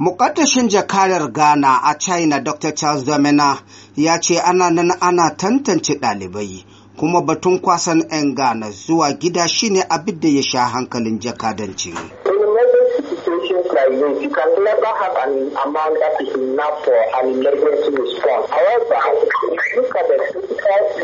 Mukaddashin jakadar Ghana a China Dr. Charles Domina ya ce ana nan ana tantance ɗalibai kuma batun kwasan 'yan Ghana zuwa gida shine abin da ya sha hankalin situations like you can never have an amount that is enough for an emergency response. However, look at the.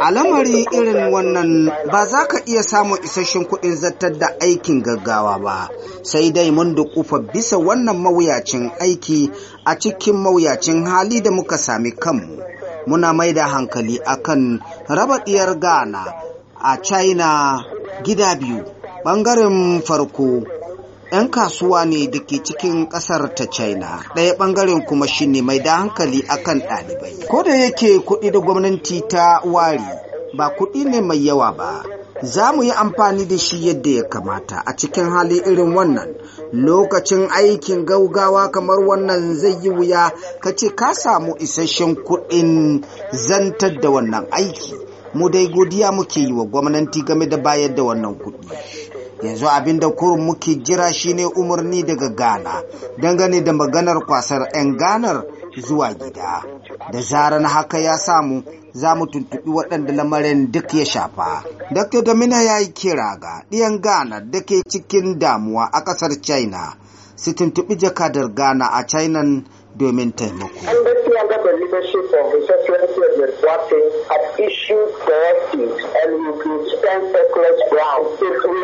A lamari irin wannan ba za ka iya samun isasshen kuɗin zartar da aikin gaggawa ba, sai dai mun dukufa bisa wannan mawuyacin aiki a cikin mawuyacin hali da muka sami kanmu. Muna mai da hankali akan raba ɗiyar Ghana a China gida biyu. Ɓangaren farko 'yan kasuwa ne da ke cikin ƙasar ta china. Ɗaya ɓangaren kuma shine mai da hankali akan ɗalibai. Ko da yake kuɗi da gwamnati ta wari ba kuɗi ne mai yawa ba. Za mu yi amfani da shi yadda ya kamata. A cikin hali irin wannan lokacin aikin gaugawa kamar wannan zai yi wuya ka ce ka samu isasshen kuɗin zantar da wannan aiki. Mu dai godiya muke yi wa gwamnati game da bayar da wannan kuɗi. Yanzu abin da kurun muke jira shine umarni daga ghana dangane da maganar kwasar 'yan ganar zuwa gida. Da zaran haka ya samu za mu tuntuɓi waɗanda lamarin duk ya shafa. Dr damina ya yi kira ga ɗiyan ghana da ke cikin damuwa a ƙasar china su tuntuɓi jakadar ghana a china domin taimako. The the issued directives and we could spend surplus ground. If we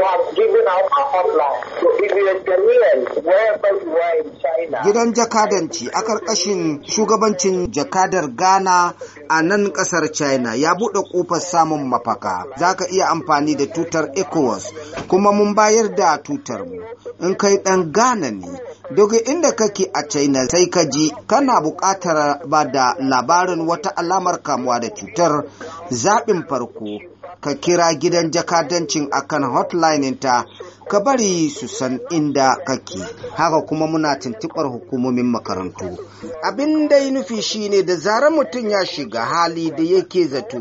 gidan jakadanci a ƙarƙashin shugabancin jakadar ghana a nan ƙasar china ya buɗe ƙofar samun mafaka. Za ka iya amfani da tutar ecowas kuma mun bayar da tutar mu. In kai ɗan ghana ne daga inda kake a china sai ka ji kana buƙatar ba da labarin wata alamar kamuwa da cutar zaɓin farko. Ka kira gidan jakadancin akan hotline ta ka bari su san inda kake. Haka kuma muna tuntuɓar hukumomin makarantu. Abin da ya nufi shine da zarar mutum ya shiga hali da yake zato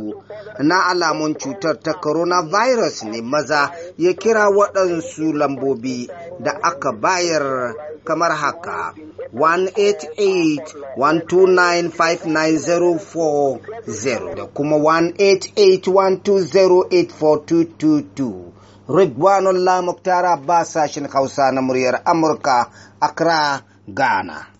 na alamun cutar ta coronavirus ne maza ya kira waɗansu lambobi. Da aka bayar kamar haka 188-129-5904 da kuma 188-120-8422 Ridwanullah Muktar Abbas sashen Hausa na muryar Amurka, Accra, Ghana.